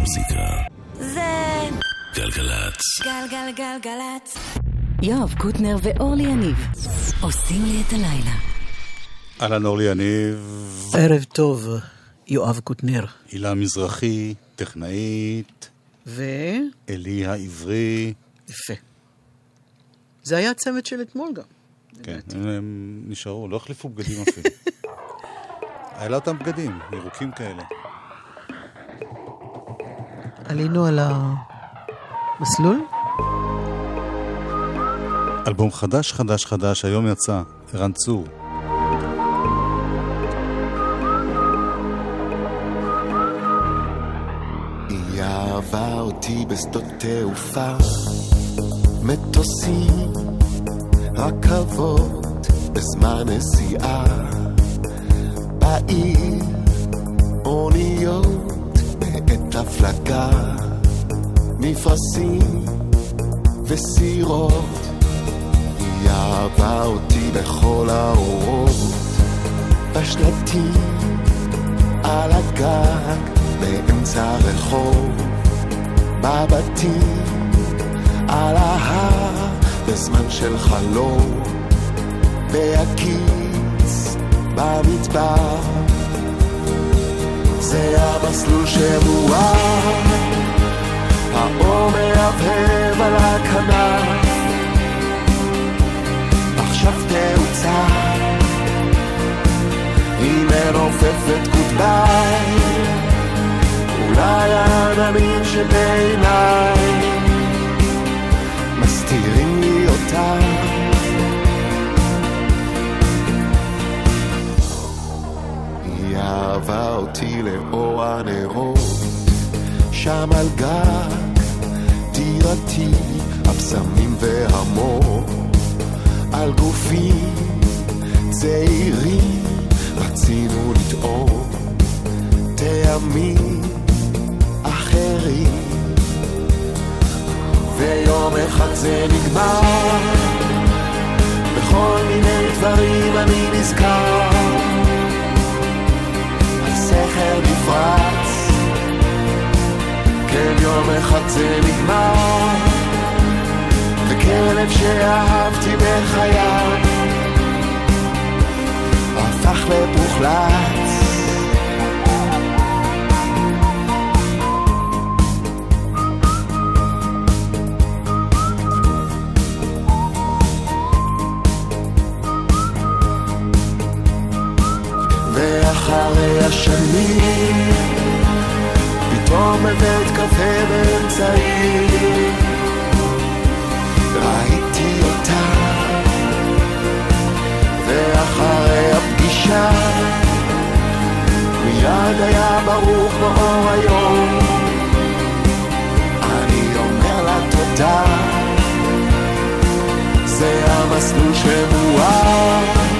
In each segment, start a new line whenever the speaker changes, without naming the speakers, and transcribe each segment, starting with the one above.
המוזיקה.
זה
גלגלצ.
גלגלגלגלצ.
יואב קוטנר ואורלי יניב עושים לי את הלילה.
אהלן אורלי יניב,
ערב טוב, יואב קוטנר.
הילה מזרחי, טכנאית,
ו...
אלי העברי.
יפה. זה היה הצמד של אתמול גם.
כן, הם נשארו, לא החליפו בגדים אפילו. היה לה אותם בגדים, ירוקים כאלה.
עלינו על המסלול?
אלבום חדש חדש חדש, היום יצא, ערן צור.
היא אהבה אותי בשדות תעופה, מטוסים, רכבות, בזמן נסיעה, בעיר, אוניות, בעת הפלגה, מפרשים וסירות, היא אהבה אותי בכל האורות, בשלטים, על הגג, באמצע הרחוב, בבתים, על ההר, בזמן של חלום, בהקיץ, במדבר. זה המסלול שמואר, האור מהבהב על הכנף, עכשיו תאוצר. היא מרופפת גודביי, אולי העננים שבעיניי אהבה אותי לאור הנרות, שם על גג דירתי, הבשמים והמור, על גופי צעירים רצינו לטעום. טעמים אחרים ויום אחד זה נגמר. בכל מיני דברים אני נזכר הסכר נפרץ כן יום אחד זה נגמר וכלב שאהבתי בחיי הפך לפוחלץ ואחרי השנים פתאום בבית קפה באמצעי. ראיתי אותה. ואחרי הפגישה מיד היה ברור כמו אור היום. אני אומר לה תודה. זה המסלול שמואר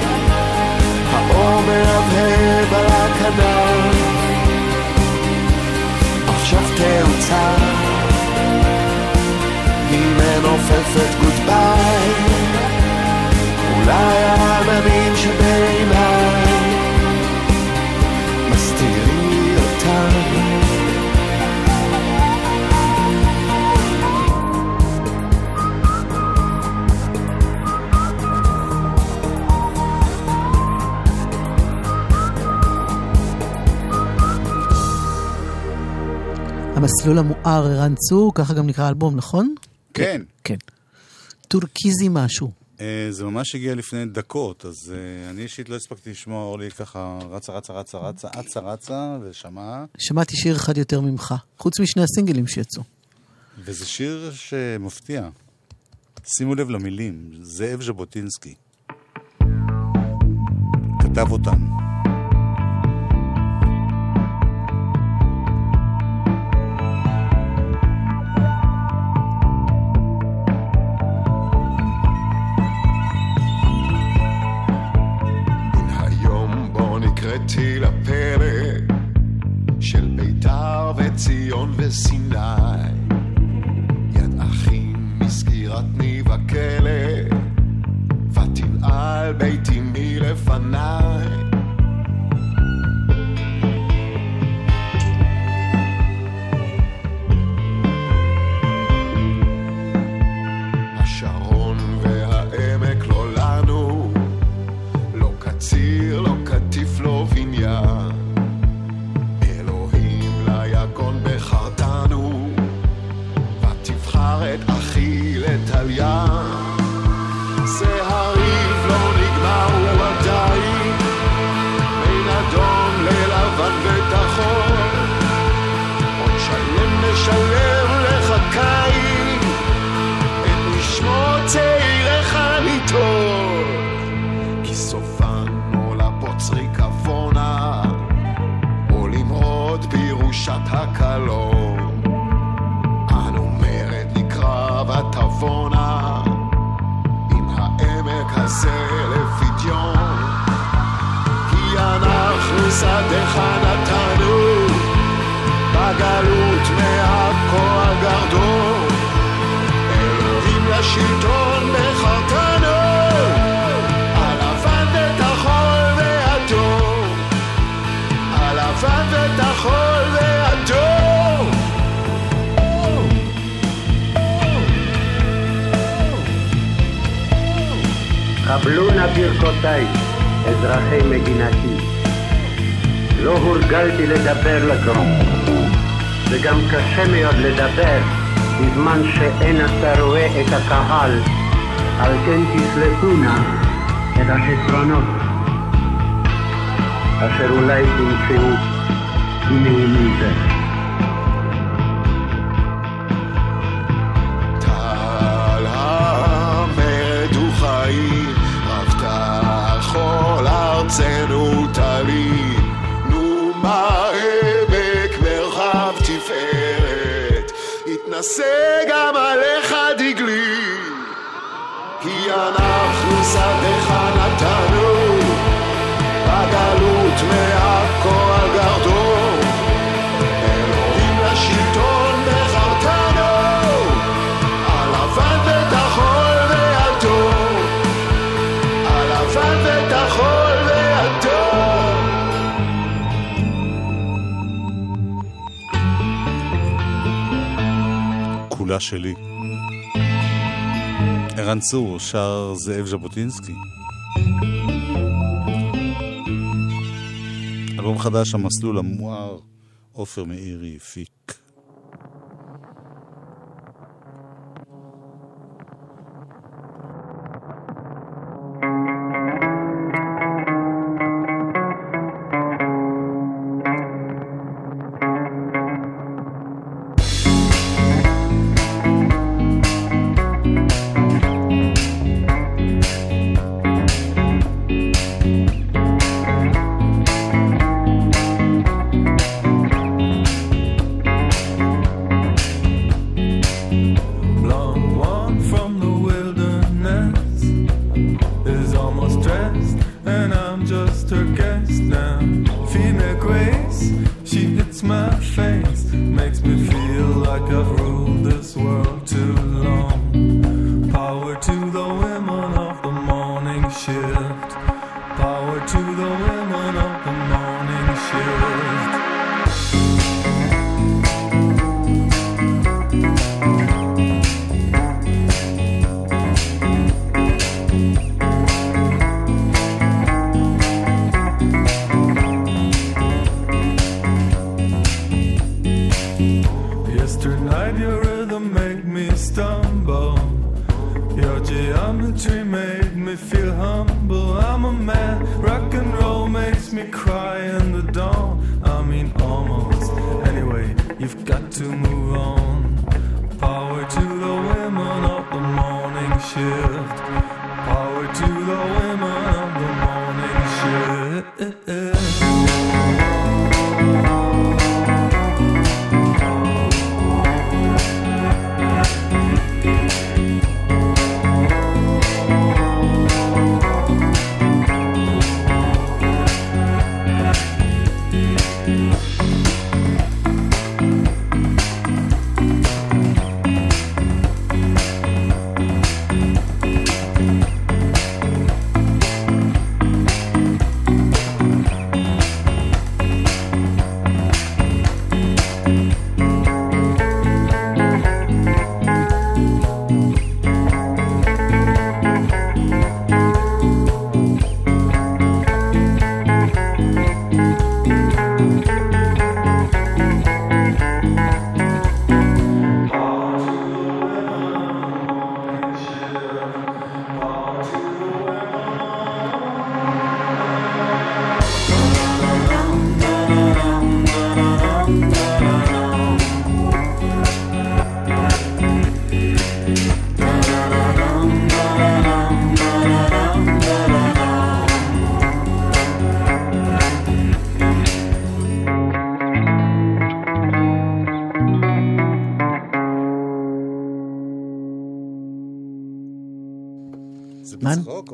האור מהבהב על הכנף עכשיו תאוצר היא מנופפת גודביי אולי
המסלול המואר ערן צור, ככה גם נקרא האלבום, נכון?
כן.
כן. טורקיזי משהו.
אה, זה ממש הגיע לפני דקות, אז אה, אני אישית לא הספקתי לשמוע, אורלי ככה רצה, רצה, רצה, רצה, אצה, רצה, ושמעה.
שמעתי שיר אחד יותר ממך, חוץ משני הסינגלים שיצאו.
וזה שיר שמפתיע. שימו לב למילים, זאב ז'בוטינסקי. כתב אותן.
נקראתי לפרק של ביתר וציון וסיני. יד אחים מסגירת ניב הכלא ותנעל ביתי מלפניי
ברכותיי, אזרחי מדינתי. לא הורגלתי לדבר לגרום, וגם קשה מאוד לדבר בזמן שאין אתה רואה את הקהל, על כן תסלחו נא את החסרונות, אשר אולי תמצאו בנאומי זה.
יתנשא גם עליך דגלי. כי אנחנו שדך נתנו, בגלות
כולה שלי. ערן צור שר זאב ז'בוטינסקי. אלבום חדש, המסלול המואר, עופר מאירי הפיק.
To the women of the morning shift.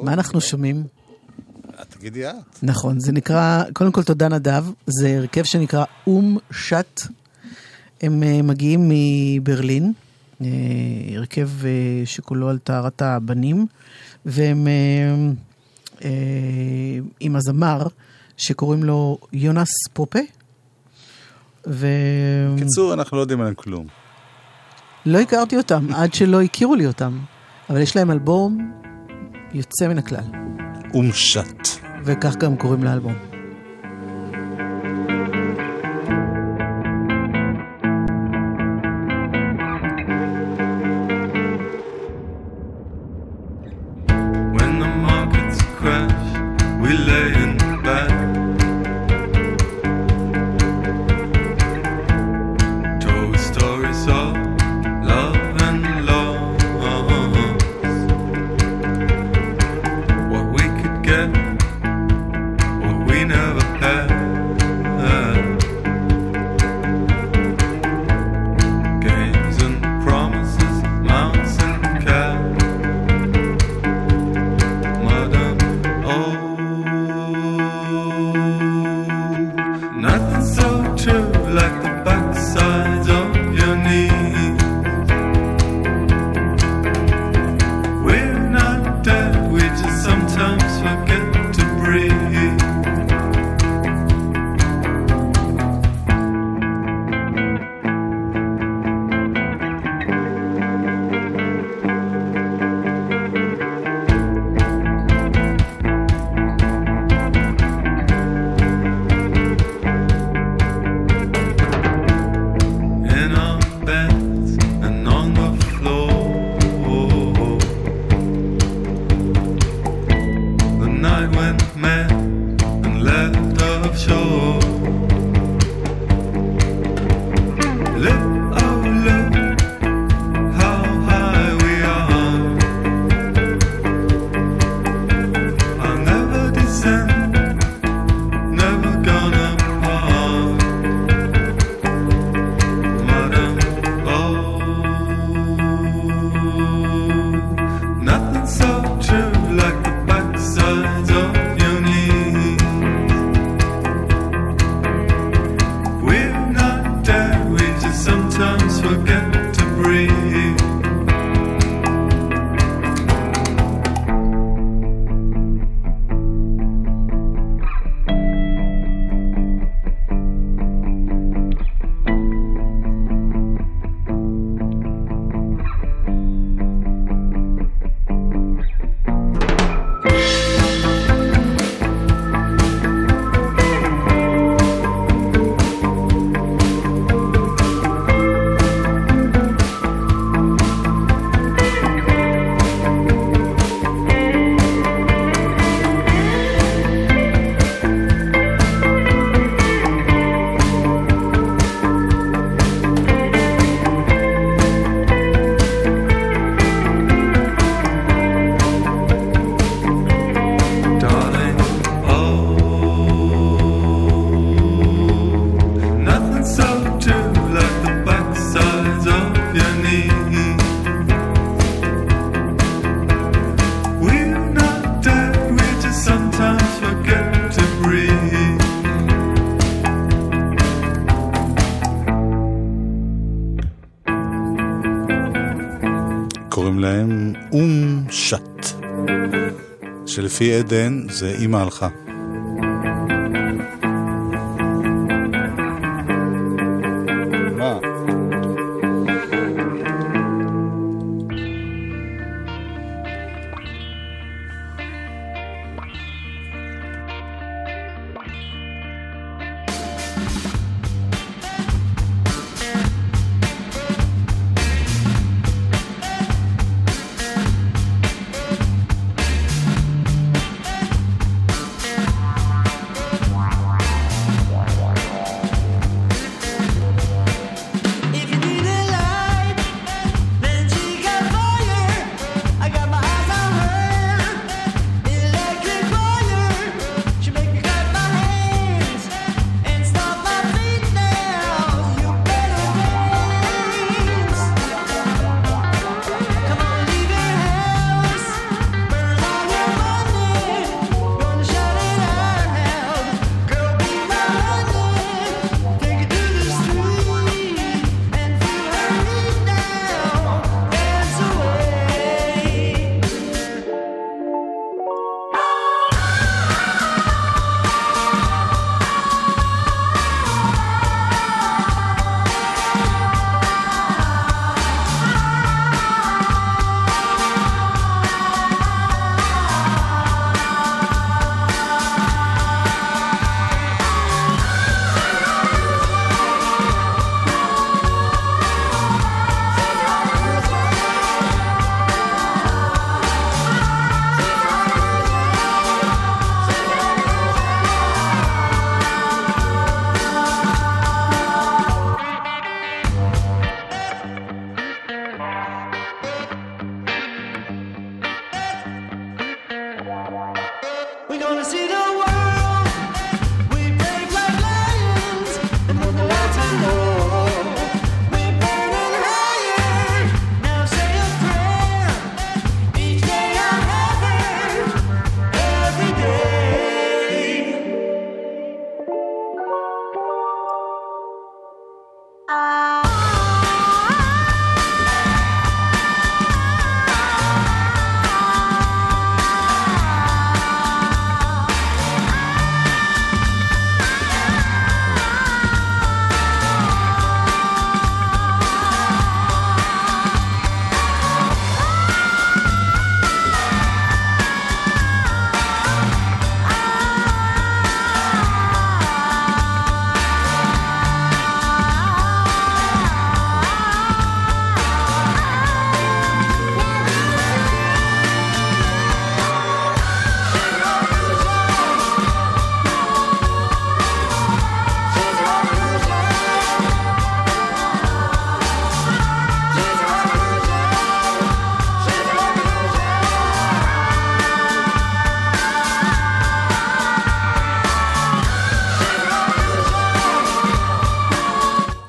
מה- אנחנו שומעים?
תגידי את.
נכון, זה נקרא, קודם כל תודה נדב, זה הרכב שנקרא אום שט. הם אה, מגיעים מברלין, אה, הרכב אה, שכולו על טהרת הבנים, והם עם הזמר שקוראים לו יונס פופה. ו...
בקיצור, אנחנו לא יודעים עליהם כלום.
לא הכרתי אותם עד שלא הכירו לי אותם, אבל יש להם אלבום יוצא מן הכלל.
אומשת.
וכך גם קוראים לאלבום.
אפי עדן זה "אמא הלכה".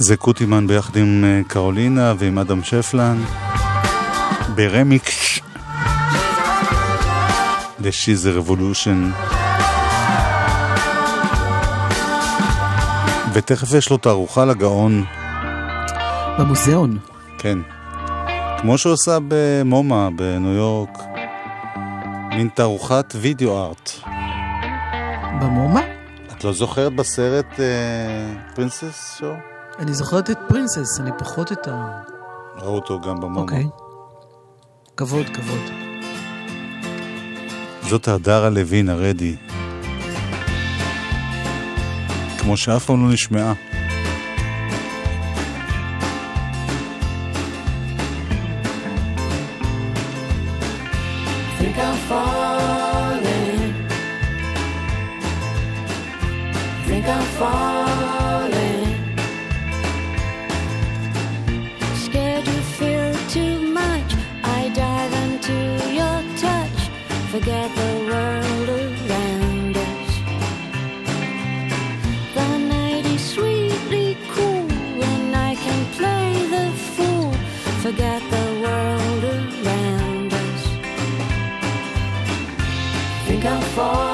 זה קוטימן ביחד עם אה, קרולינה ועם אדם שפלן ברמיקס a Revolution. ותכף יש לו תערוכה לגאון,
במוזיאון.
כן. כמו שהוא עשה במומה בניו יורק, מין תערוכת וידאו ארט.
במומה?
את לא זוכרת בסרט פרינסס שואו?
אני זוכרת את פרינסס, אני פחות את ה...
ראו אותו גם במומה.
אוקיי. כבוד, כבוד.
זאת הדרה לוין הרדי. כמו שאף פעם לא נשמעה.
Think I'm falling. for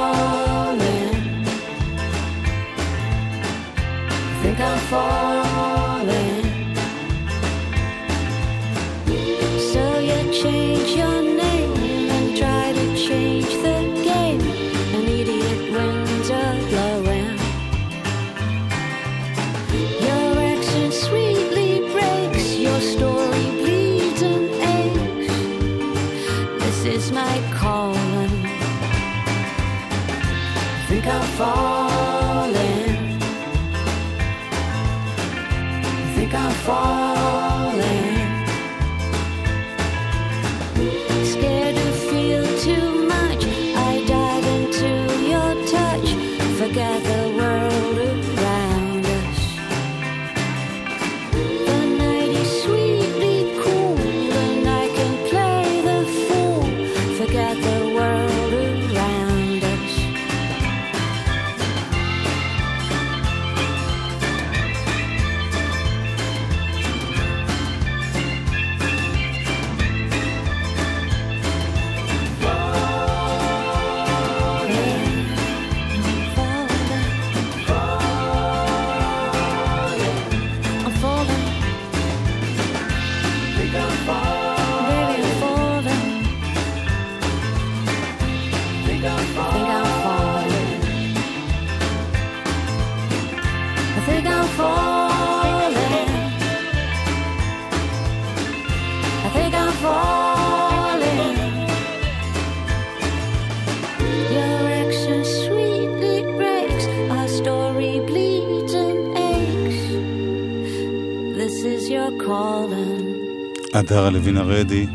הדרה לוין הרדי,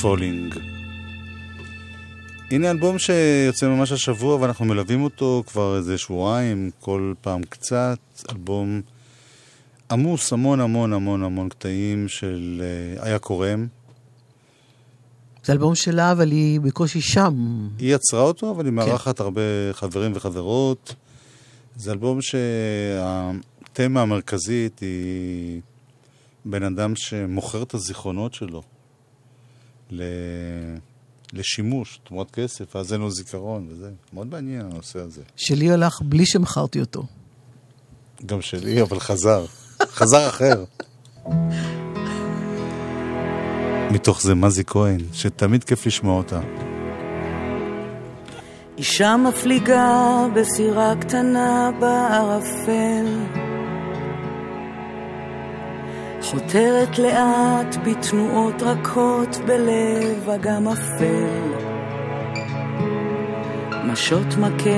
פולינג. הנה אלבום שיוצא ממש השבוע ואנחנו מלווים אותו כבר איזה שבועיים, כל פעם קצת. אלבום עמוס המון המון המון המון קטעים של אה, איה קורם.
זה אלבום שלה, אבל היא בקושי שם.
היא יצרה אותו, אבל היא מארחת הרבה חברים וחברות. זה אלבום שהתמה המרכזית היא בן אדם שמוכר את הזיכרונות שלו ל... לשימוש, תמורת כסף, ואז אין לו זיכרון וזה. מאוד מעניין הנושא הזה.
שלי הלך בלי שמכרתי אותו.
גם שלי, אבל חזר. חזר אחר. מתוך זה מזי כהן, שתמיד כיף לשמוע אותה.
אישה מפליגה בסירה קטנה בערפל, חותרת לאט בתנועות רכות בלב אגם אפל. משות מכה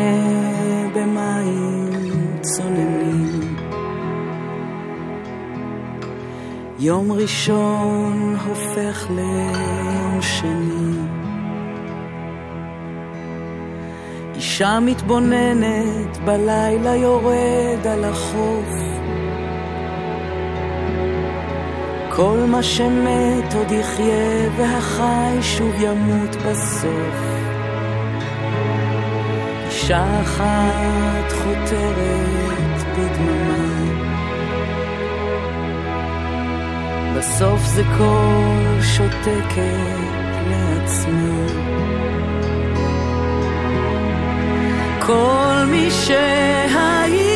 במים צוננים. יום ראשון הופך ליום שני. אישה מתבוננת בלילה יורד על החוף. כל מה שמת עוד יחיה והחי שוב ימות בסוף. אישה אחת חותרת בדממה. בסוף זה קול שותקת לעצמי. כל מי שהייתי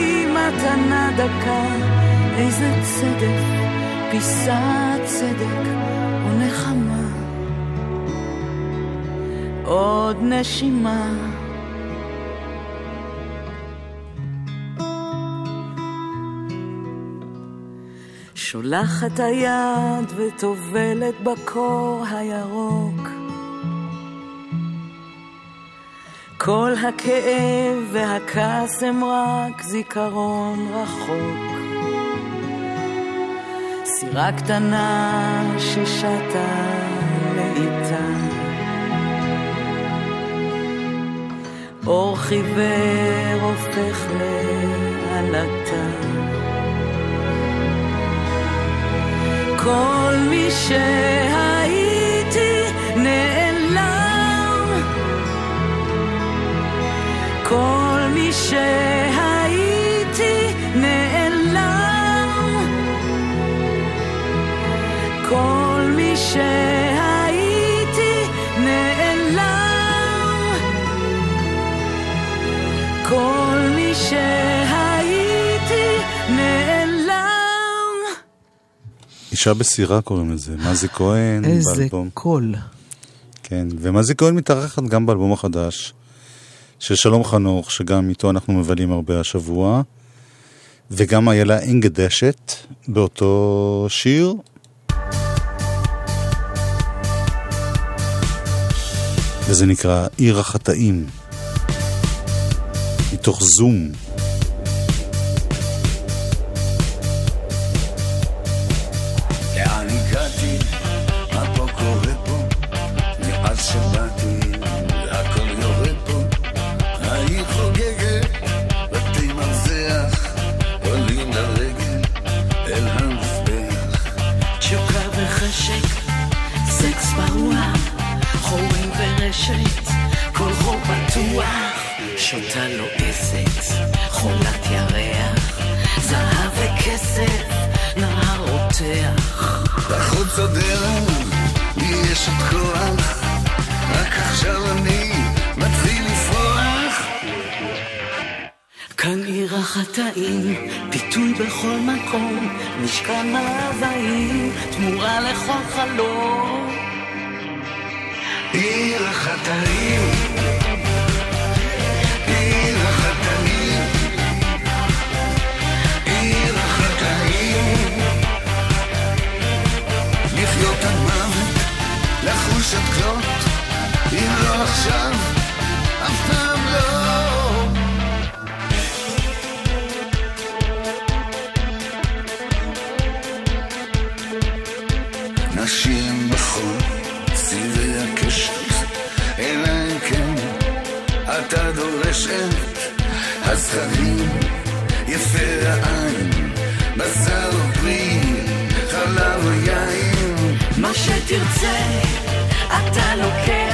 מתנה דקה, איזה צדק, פיסת צדק או נחמה. עוד נשימה. שולחת היד וטובלת בקור הירוק. כל הכאב והכעס הם רק זיכרון רחוק. סירה קטנה ששטה לאיטה. אור חיוור הופך לעלתה. כל מי שהייתי נעלם. כל מי שהייתי נעלם. כל מי שהייתי נעלם. כל מי שהייתי נעלם.
אישה בסירה קוראים לזה, מזי כהן,
איזה
באלבום.
קול.
כן, ומזי כהן מתארחת גם באלבום החדש של שלום חנוך, שגם איתו אנחנו מבלים הרבה השבוע, וגם איילה אנגדשת באותו שיר. וזה נקרא עיר החטאים, מתוך זום.
החטאים, פיתוי בכל מקום, משכן מאוויים, תמורה לכל חלום.
עיר החטאים, עיר לחוש עד כלות, אם לא עכשיו, דורשת הזכרים יפה העין, בשר פרי, חלב ויין.
מה שתרצה, אתה לוקח,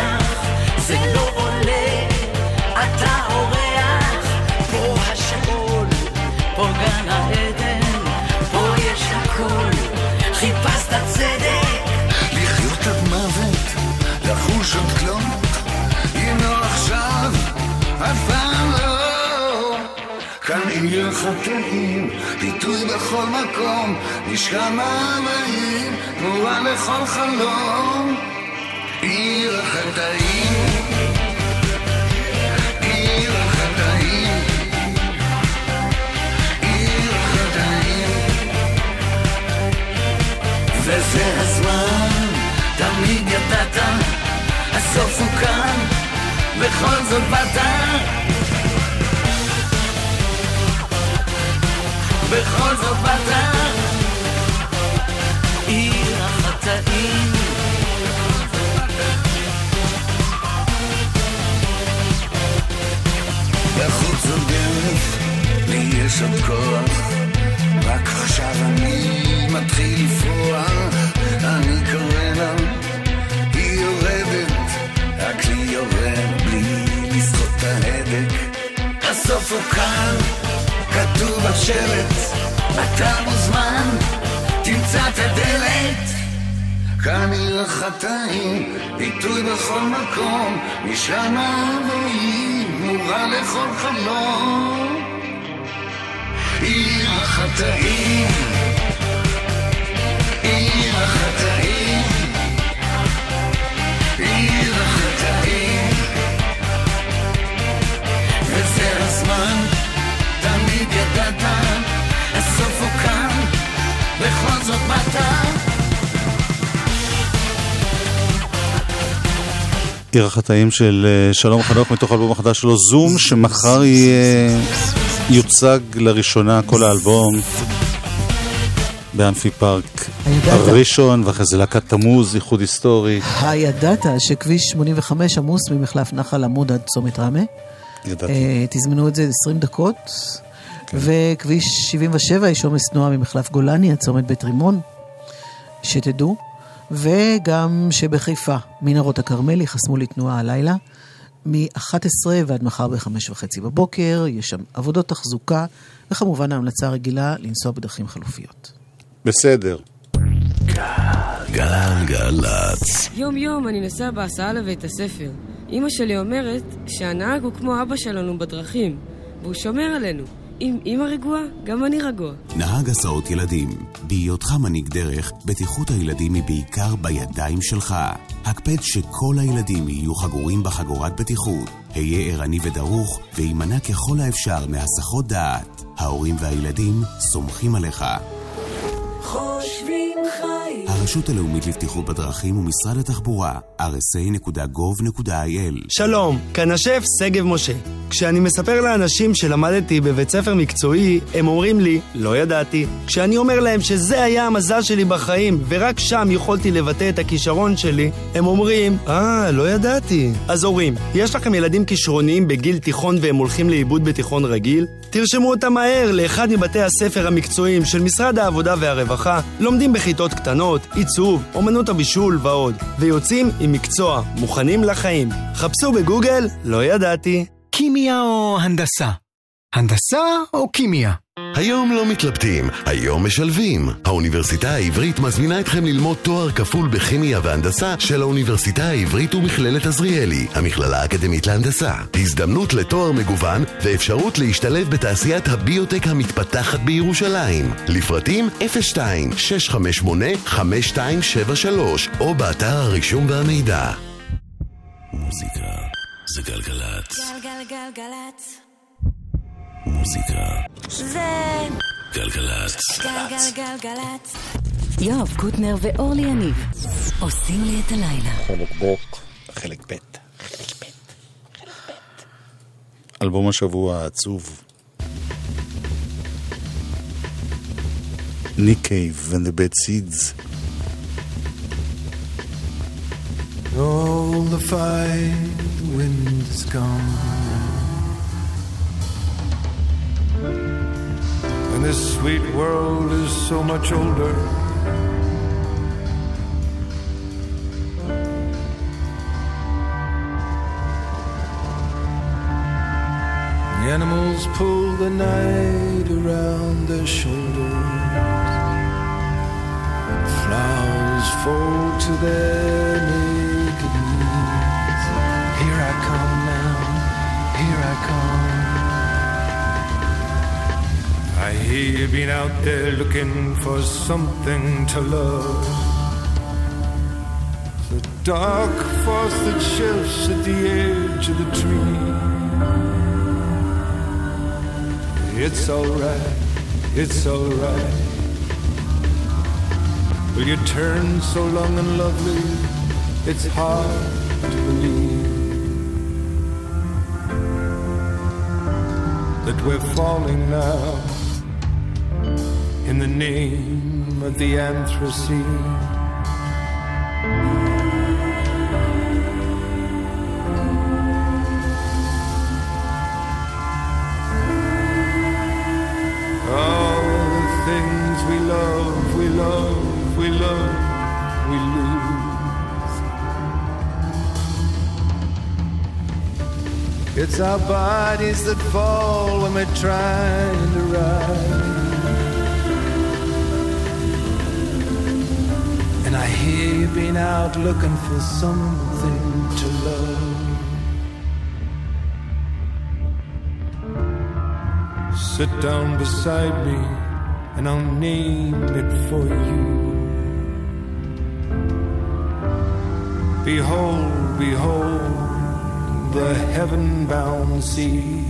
כאן עיר חטאים, ביטוי בכל מקום, משכן מאוויים, תמורה לכל חלום. עיר החטאים, עיר החטאים, עיר החטאים.
וזה הזמן, תמיד ידעת, הסוף הוא כאן, בכל זאת באת. בכל זאת באת עיר החטאים.
בחוץ הדרך, לי יש עוד כוח, רק עכשיו אני מתחיל לפרוח, אני קורא לה, היא יורדת, רק לי יורד בלי לסחוט את ההדק.
הסוף הוא כאן, כתוב על שלט, אתה מוזמן, תמצא את הדלת.
כאן החטאים, ביטוי בכל מקום, משם והיא גמורה לכל חלום. עיר החטאים, עיר החטאים,
ידעת, הסוף הוא כאן, בכל זאת באת.
עיר החטאים של אה, שלום חנוך מתוך האלבום החדש שלו, זום, שמחר יהיה- יוצג לראשונה כל האלבום באמפי פארק
הידעת?
ראשון, ואחרי זה להקת תמוז, איחוד היסטורי.
הידעת שכביש 85 עמוס ממחלף נחל עמוד עד צומת ראמה?
ידעתי.
אה, תזמנו את זה 20 דקות. וכביש 77 יש עומס תנועה ממחלף גולני עד צומת בית רימון, שתדעו. וגם שבחיפה, מנהרות הכרמל יחסמו לתנועה הלילה, מ-11 ועד מחר ב-5 וחצי בבוקר, יש שם עבודות תחזוקה, וכמובן ההמלצה הרגילה לנסוע בדרכים חלופיות.
בסדר.
גלגלצ.
יום יום אני נוסע בהסעה לבית הספר. אמא שלי אומרת שהנהג הוא כמו אבא שלנו בדרכים, והוא שומר עלינו. אם אמא רגועה, גם אני רגוע.
נהג הסעות ילדים, בהיותך מנהיג דרך, בטיחות הילדים היא בעיקר בידיים שלך. הקפד שכל הילדים יהיו חגורים בחגורת בטיחות. היה ערני ודרוך, והימנע ככל האפשר מהסחות דעת. ההורים והילדים סומכים עליך.
חושבים חיים.
הרשות הלאומית לבטיחות בדרכים ומשרד התחבורה, rsa.gov.il
שלום, כאן השף שגב משה. כשאני מספר לאנשים שלמדתי בבית ספר מקצועי, הם אומרים לי, לא ידעתי. כשאני אומר להם שזה היה המזל שלי בחיים, ורק שם יכולתי לבטא את הכישרון שלי, הם אומרים, אה, לא ידעתי. אז הורים, יש לכם ילדים כישרוניים בגיל תיכון והם הולכים לאיבוד בתיכון רגיל? תרשמו אותם מהר לאחד מבתי הספר המקצועיים של משרד העבודה והרווחה, לומדים בכיתות קטנות, עיצוב, אומנות הבישול ועוד, ויוצאים עם מקצוע, מוכנים לחיים. חפשו בגוגל, לא ידעתי.
קימיה או הנדסה? הנדסה או קימיה?
היום לא מתלבטים, היום משלבים. האוניברסיטה העברית מזמינה אתכם ללמוד תואר כפול בכימיה והנדסה של האוניברסיטה העברית ומכללת עזריאלי, המכללה האקדמית להנדסה. הזדמנות לתואר מגוון ואפשרות להשתלב בתעשיית הביוטק המתפתחת בירושלים. לפרטים 02-658-5273 או באתר הרישום והמידע.
מוזיקה זה גלגלצ.
גלגלגלגלצ.
מוזיקה
זה
גלגלצ.
גלגלגלגלצ.
יואב קוטנר ואורלי יניב עושים לי את הלילה.
חלק ב', חלק ב'. אלבום השבוע העצוב. ניק קייב and the bad seeds.
All the fight, the wind is gone. And this sweet world is so much older. The animals pull the night around their shoulders. Flowers fall to their naked I hear you've been out there looking for something to love. The dark force that shelves at the edge of the tree. It's alright, it's alright. Will you turn so long and lovely? It's hard to believe that we're falling now in the name of the anthracene. It's our bodies that fall when we're trying to rise. Hear you been out looking for something to love. Sit down beside me and I'll name it for you. Behold, behold the heaven bound seas.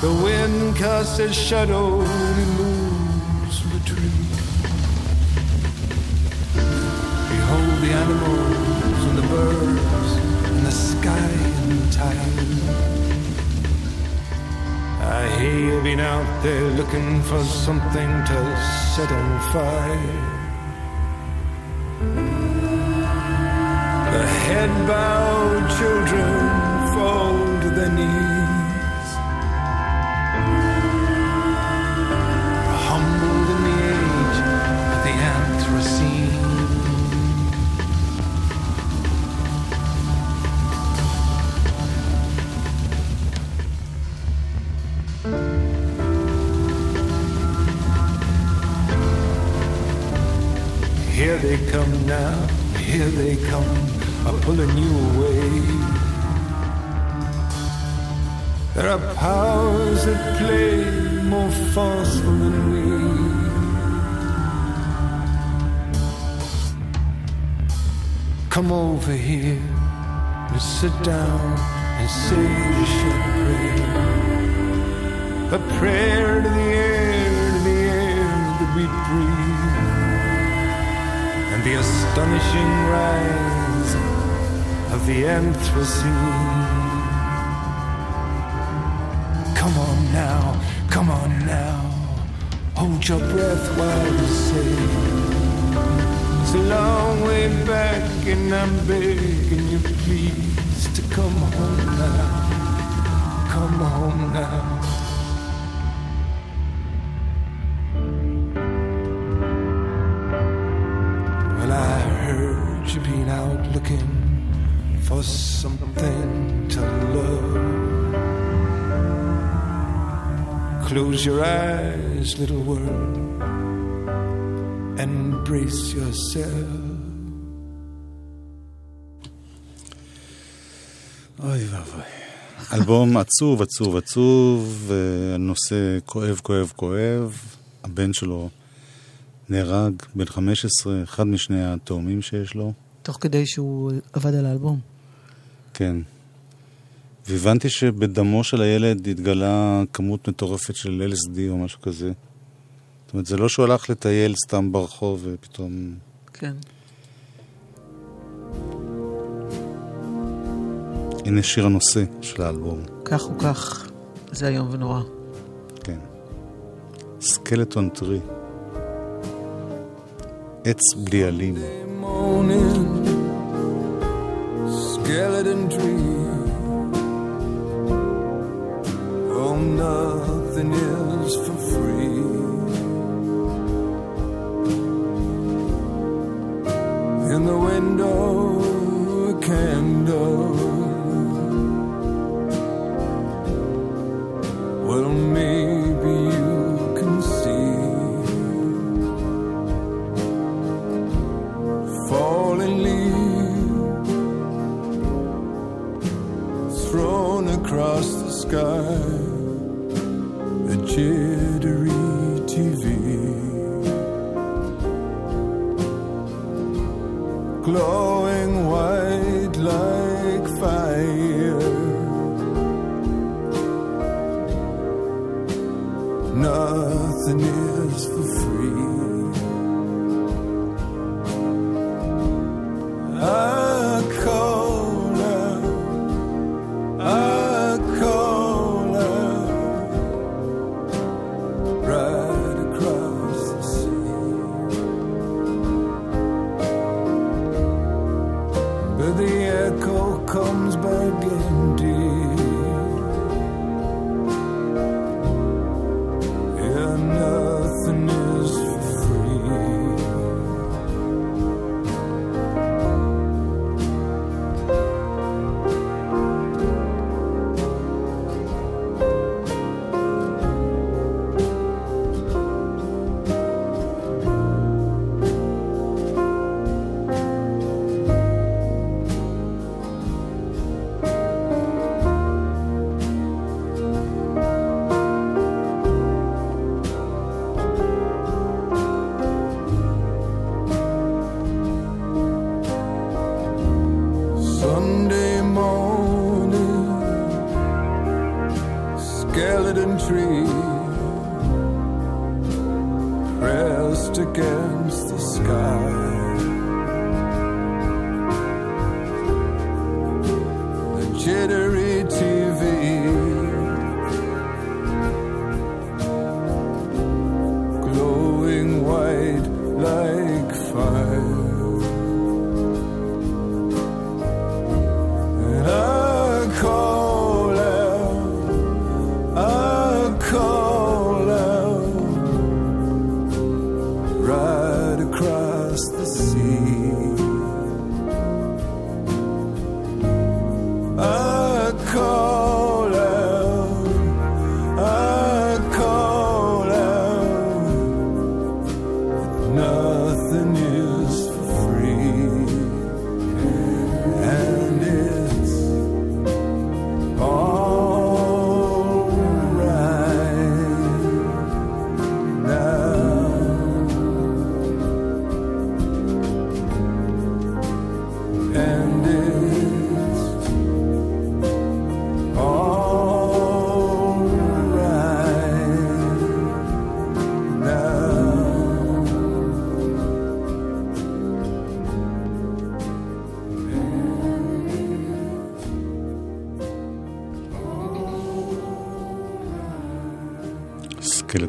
The wind casts a shadow sky the tide. I hear you've been out there looking for something to set on fire. The head bowed children fall they come now, here they come, are pulling you away. There are powers that play more forceful than we. Come over here and sit down and say short prayer. A prayer to the air, and the astonishing rise of the Anthracene. Come on now, come on now, hold your breath while you say. It's a long way back, and I'm begging you please to come home now, come home now. Close your eyes, little world, and brace yourself.
אוי ואבוי. אלבום עצוב, עצוב, עצוב, נושא כואב, כואב, כואב. הבן שלו נהרג, בן 15, אחד משני התאומים שיש לו.
תוך כדי שהוא עבד על האלבום.
כן. והבנתי שבדמו של הילד התגלה כמות מטורפת של LSD או משהו כזה. זאת אומרת, זה לא שהוא הלך לטייל סתם ברחוב ופתאום...
כן.
הנה שיר הנושא של האלבום.
כך או כך, זה איום ונורא.
כן. סקלטון טרי. עץ בלי עלים.
morning, skeleton tree. Nothing is for free. In the window, a candle. Well, maybe Nothing is for free.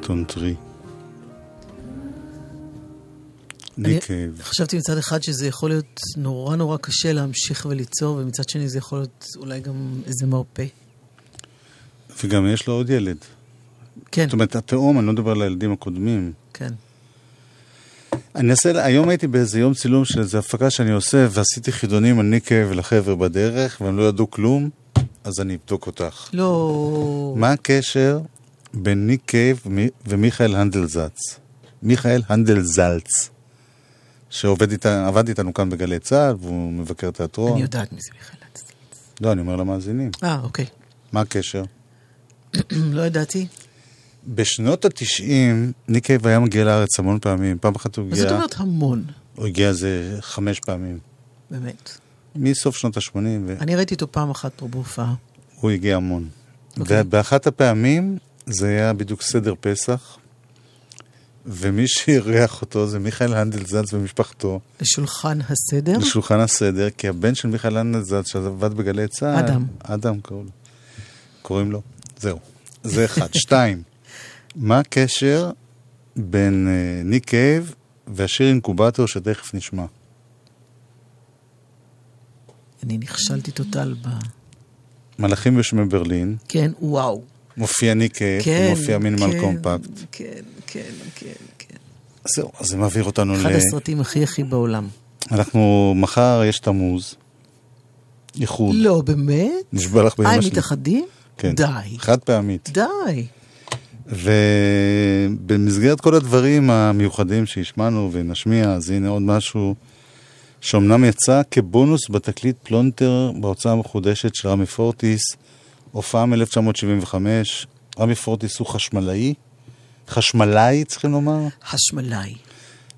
סקלטון טרי. הניק קייב.
חשבתי מצד אחד שזה יכול להיות נורא נורא קשה להמשיך וליצור, ומצד שני זה יכול להיות אולי גם איזה מרפא.
וגם יש לו עוד ילד.
כן.
זאת אומרת, התאום, אני לא מדבר על הילדים הקודמים.
כן.
אני אעשה, היום הייתי באיזה יום צילום של איזו הפקה שאני עושה, ועשיתי חידונים על ניק קייב ולחבר'ה בדרך, והם לא ידעו כלום, אז אני אבדוק אותך.
לא...
מה הקשר בין ניק קייב ומי- ומיכאל הנדלזלץ? מיכאל הנדלזלץ, שעובד איתה, עבד איתנו כאן בגלי צה"ל, והוא מבקר תיאטרון.
אני יודעת מי זה מיכאל.
לא, אני אומר למאזינים.
אה, אוקיי.
מה הקשר?
לא ידעתי.
בשנות התשעים, ניק קייב היה מגיע לארץ המון פעמים. פעם אחת הוא
מה
הגיע...
זאת אומרת המון?
הוא הגיע איזה חמש פעמים.
באמת.
מסוף שנות ה-80, והוא
אני ראיתי אותו פעם אחת פה בהופעה.
הגיע המון.
אוקיי.
ובאחת הפעמים, זה היה בדיוק סדר פסח, ומי שאירח אותו זה מיכאל הנדלזץ ומשפחתו,
לשולחן הסדר?
לשולחן הסדר, כי הבן של מיכאל הנדלזץ, שעבד בגלי צה"ל,
אדם.
אדם קראו לו. קוראים לו. זהו. זה אחד. שתיים, מה הקשר בין אה, ניק קייב והשיר אינקובטור שתכף נשמע?
אני נכשלתי total ב...
מלאכים בשמי ברלין,
כן, וואו.
מופיע ניק קייב,
כן,
מופיע מינימל
כן,
קומפקט.
כן, כן, כן, כן.
זהו, אז זה מעביר אותנו
אחד
ל...
הסרטים הכי הכי בעולם.
אנחנו, מחר יש תמוז איחוד.
לא, באמת?
נשבע לך
אה,
באמא
הם
שלי.
מתאחדים?
כן.
די.
חד פעמית.
די.
ובמסגרת כל הדברים המיוחדים שהשמענו ונשמיע, אז הנה עוד משהו שאומנם יצא כבונוס בתקליט פלונטר בהוצאה המחודשת של רמי פורטיס, הופעה מ-1975. רמי פורטיס הוא חשמלאי, חשמלאי צריכים לומר,
חשמלאי.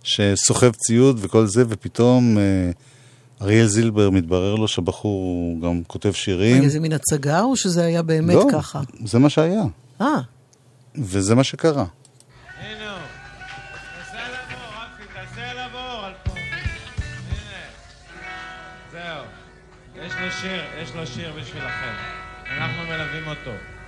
שסוחב ציוד וכל זה, ופתאום אה, אריאל זילבר מתברר לו שהבחור הוא גם כותב שירים.
רגע, זה מין הצגה או שזה היה באמת
לא,
ככה?
זה מה שהיה,
אה,
וזה מה שקרה.
יש לו שיר, יש לו שיר בשבילכם. אנחנו מלווים אותו.
בתוך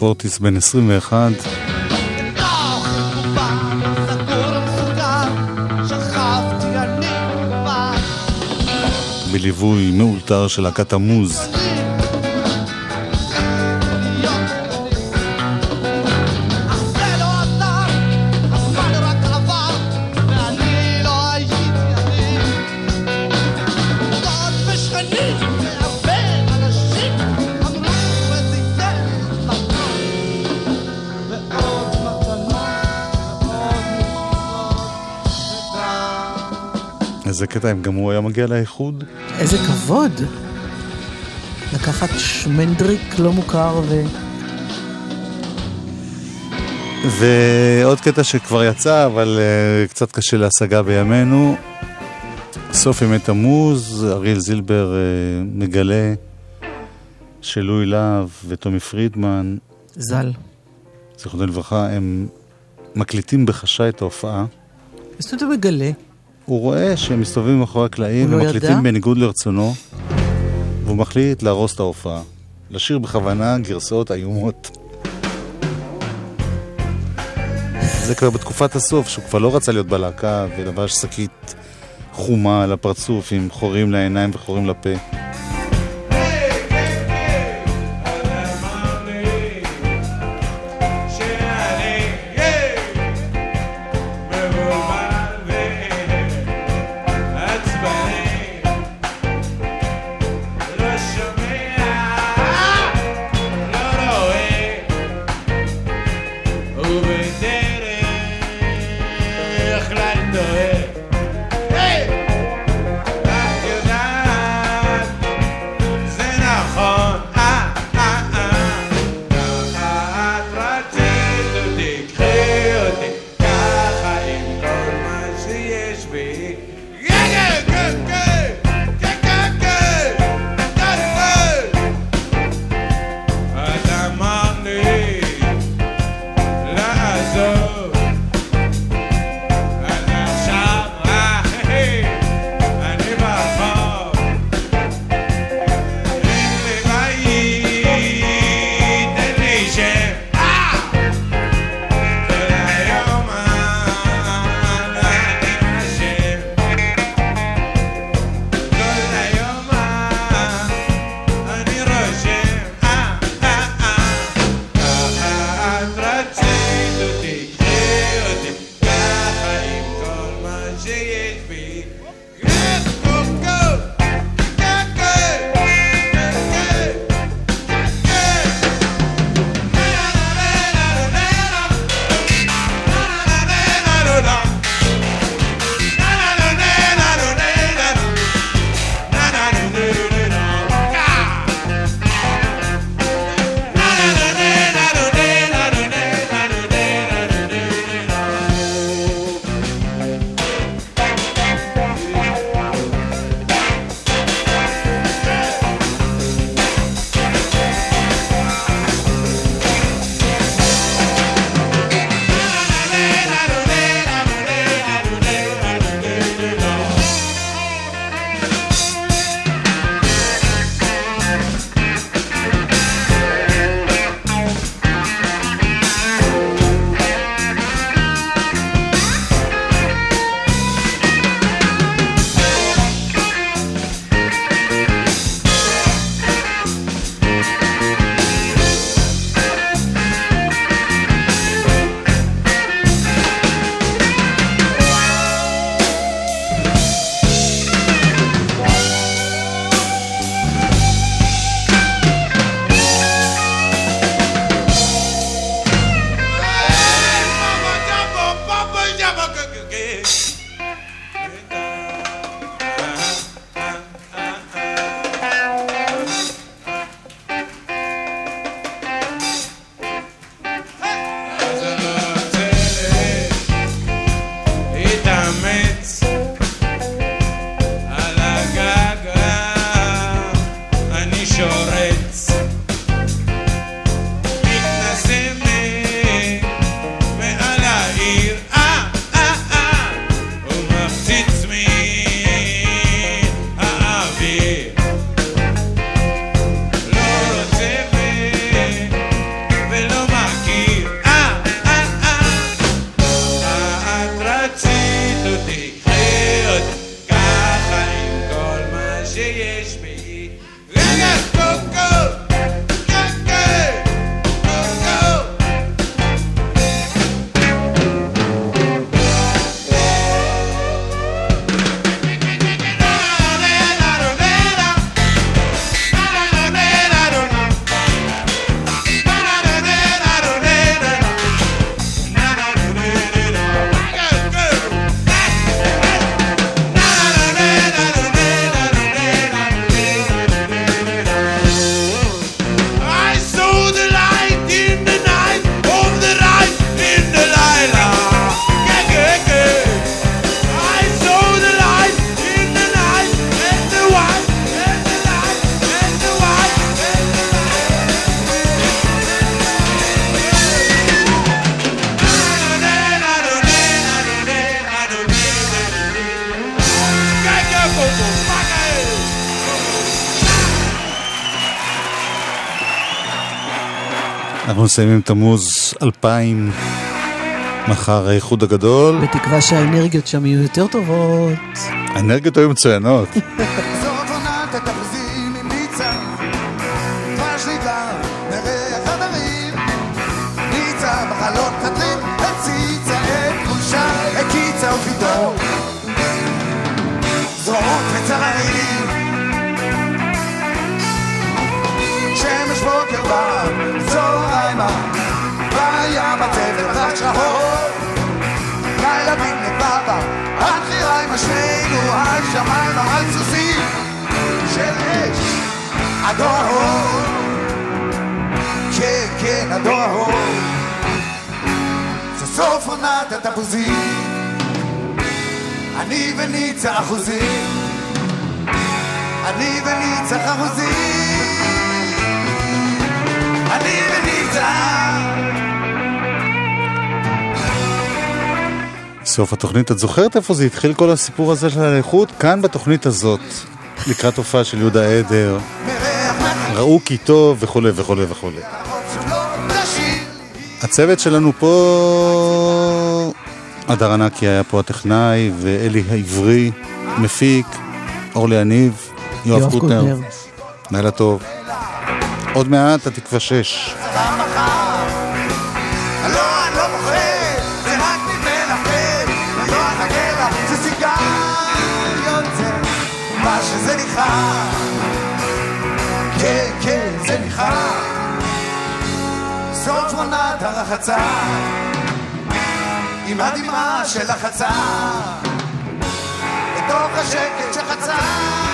פורטיס בן 21,
שכבתי אני לבד.
בליווי מאולתר של להקת המוז.
איזה
קטע, אם גם הוא היה מגיע לאיחוד?
איזה כבוד. לקחת שמנדריק לא מוכר ו...
ועוד קטע שכבר יצא, אבל uh, קצת קשה להשגה בימינו. סוף ימי תמוז, אריאל זילבר uh, מגלה שלואי להב וטומי פרידמן,
ז"ל.
זיכרונו לברכה, הם מקליטים בחשאי את ההופעה.
אז אתה מגלה.
הוא רואה שהם מסתובבים מאחורי הקלעים
הוא לא
ומקליטים
ידע?
בניגוד לרצונו, והוא מחליט להרוס את ההופעה. לשיר בכוונה גרסאות איומות. זה כבר בתקופת הסוף, שהוא כבר לא רצה להיות בלהקה ולבש שקית חומה על הפרצוף עם חורים לעיניים וחורים לפה. מסיימים תמוז 2000, מחר האיחוד הגדול.
בתקווה שהאנרגיות שם יהיו יותר טובות.
האנרגיות היו מצוינות.
הדור ההוא, כן, כן, הדור ההוא, זה סוף עונת התפוזים, אני וניצה אחוזים, אני וניצה אחוזים, אני וניצה.
סוף התוכנית, את זוכרת איפה זה התחיל כל הסיפור הזה של האיכות? כאן בתוכנית הזאת, לקראת הופעה של יהודה עדר, ראו כי טוב וכולי וכולי וכולי. הצוות שלנו פה, הדר ענקי היה פה הטכנאי, ואלי העברי, מפיק, אורלי יניב, יואב קוטנר.
קוטנר.
לילה טוב. עוד מעט התקווה 6.
הרחצה, עם הדמעה של החצה, בתוך השקט שחצה.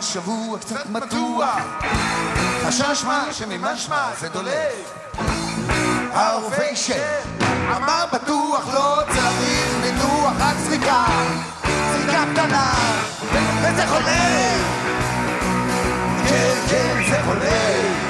כן עבר שבוע קצת מתוח. חשש מה? שממשמע זה דולק הרופא אישר. אמר בטוח לא צריך ניתוח רק זריקה. זריקה קטנה. וזה חולה. כן כן זה חולה